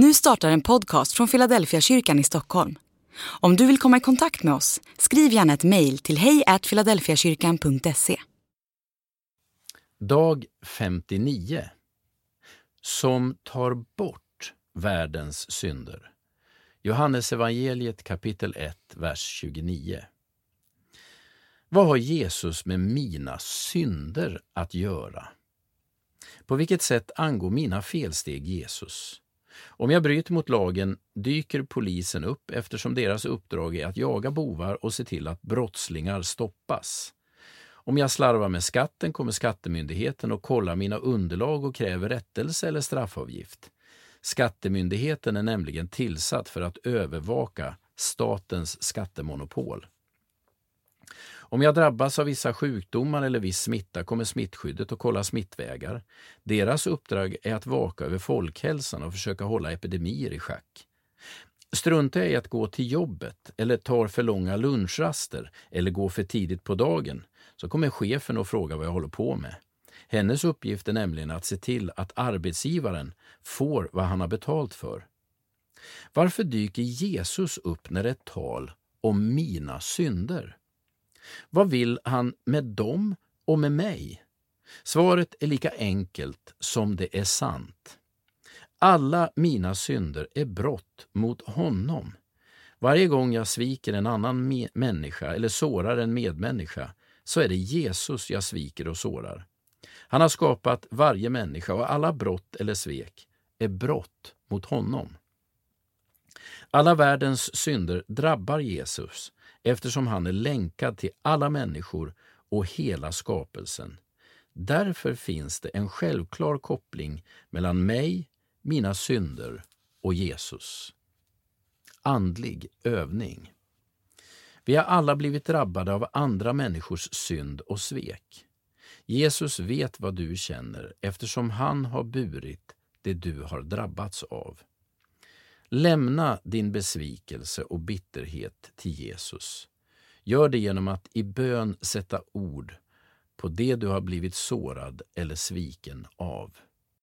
Nu startar en podcast från Philadelphia kyrkan i Stockholm. Om du vill komma i kontakt med oss, skriv gärna ett mejl till hejfiladelfiakyrkan.se. Dag 59 Som tar bort världens synder. Johannes evangeliet kapitel 1, vers 29. Vad har Jesus med mina synder att göra? På vilket sätt angår mina felsteg Jesus? Om jag bryter mot lagen dyker polisen upp eftersom deras uppdrag är att jaga bovar och se till att brottslingar stoppas. Om jag slarvar med skatten kommer skattemyndigheten och kollar mina underlag och kräver rättelse eller straffavgift. Skattemyndigheten är nämligen tillsatt för att övervaka statens skattemonopol. Om jag drabbas av vissa sjukdomar eller viss smitta kommer smittskyddet att kolla smittvägar. Deras uppdrag är att vaka över folkhälsan och försöka hålla epidemier i schack. Struntar jag i att gå till jobbet eller tar för långa lunchraster eller går för tidigt på dagen så kommer chefen att fråga vad jag håller på med. Hennes uppgift är nämligen att se till att arbetsgivaren får vad han har betalt för. Varför dyker Jesus upp när det är tal om mina synder? Vad vill han med dem och med mig? Svaret är lika enkelt som det är sant. Alla mina synder är brott mot honom. Varje gång jag sviker en annan människa eller sårar en medmänniska så är det Jesus jag sviker och sårar. Han har skapat varje människa och alla brott eller svek är brott mot honom. Alla världens synder drabbar Jesus eftersom han är länkad till alla människor och hela skapelsen. Därför finns det en självklar koppling mellan mig, mina synder och Jesus. Andlig övning. Vi har alla blivit drabbade av andra människors synd och svek. Jesus vet vad du känner eftersom han har burit det du har drabbats av. Lämna din besvikelse och bitterhet till Jesus. Gör det genom att i bön sätta ord på det du har blivit sårad eller sviken av.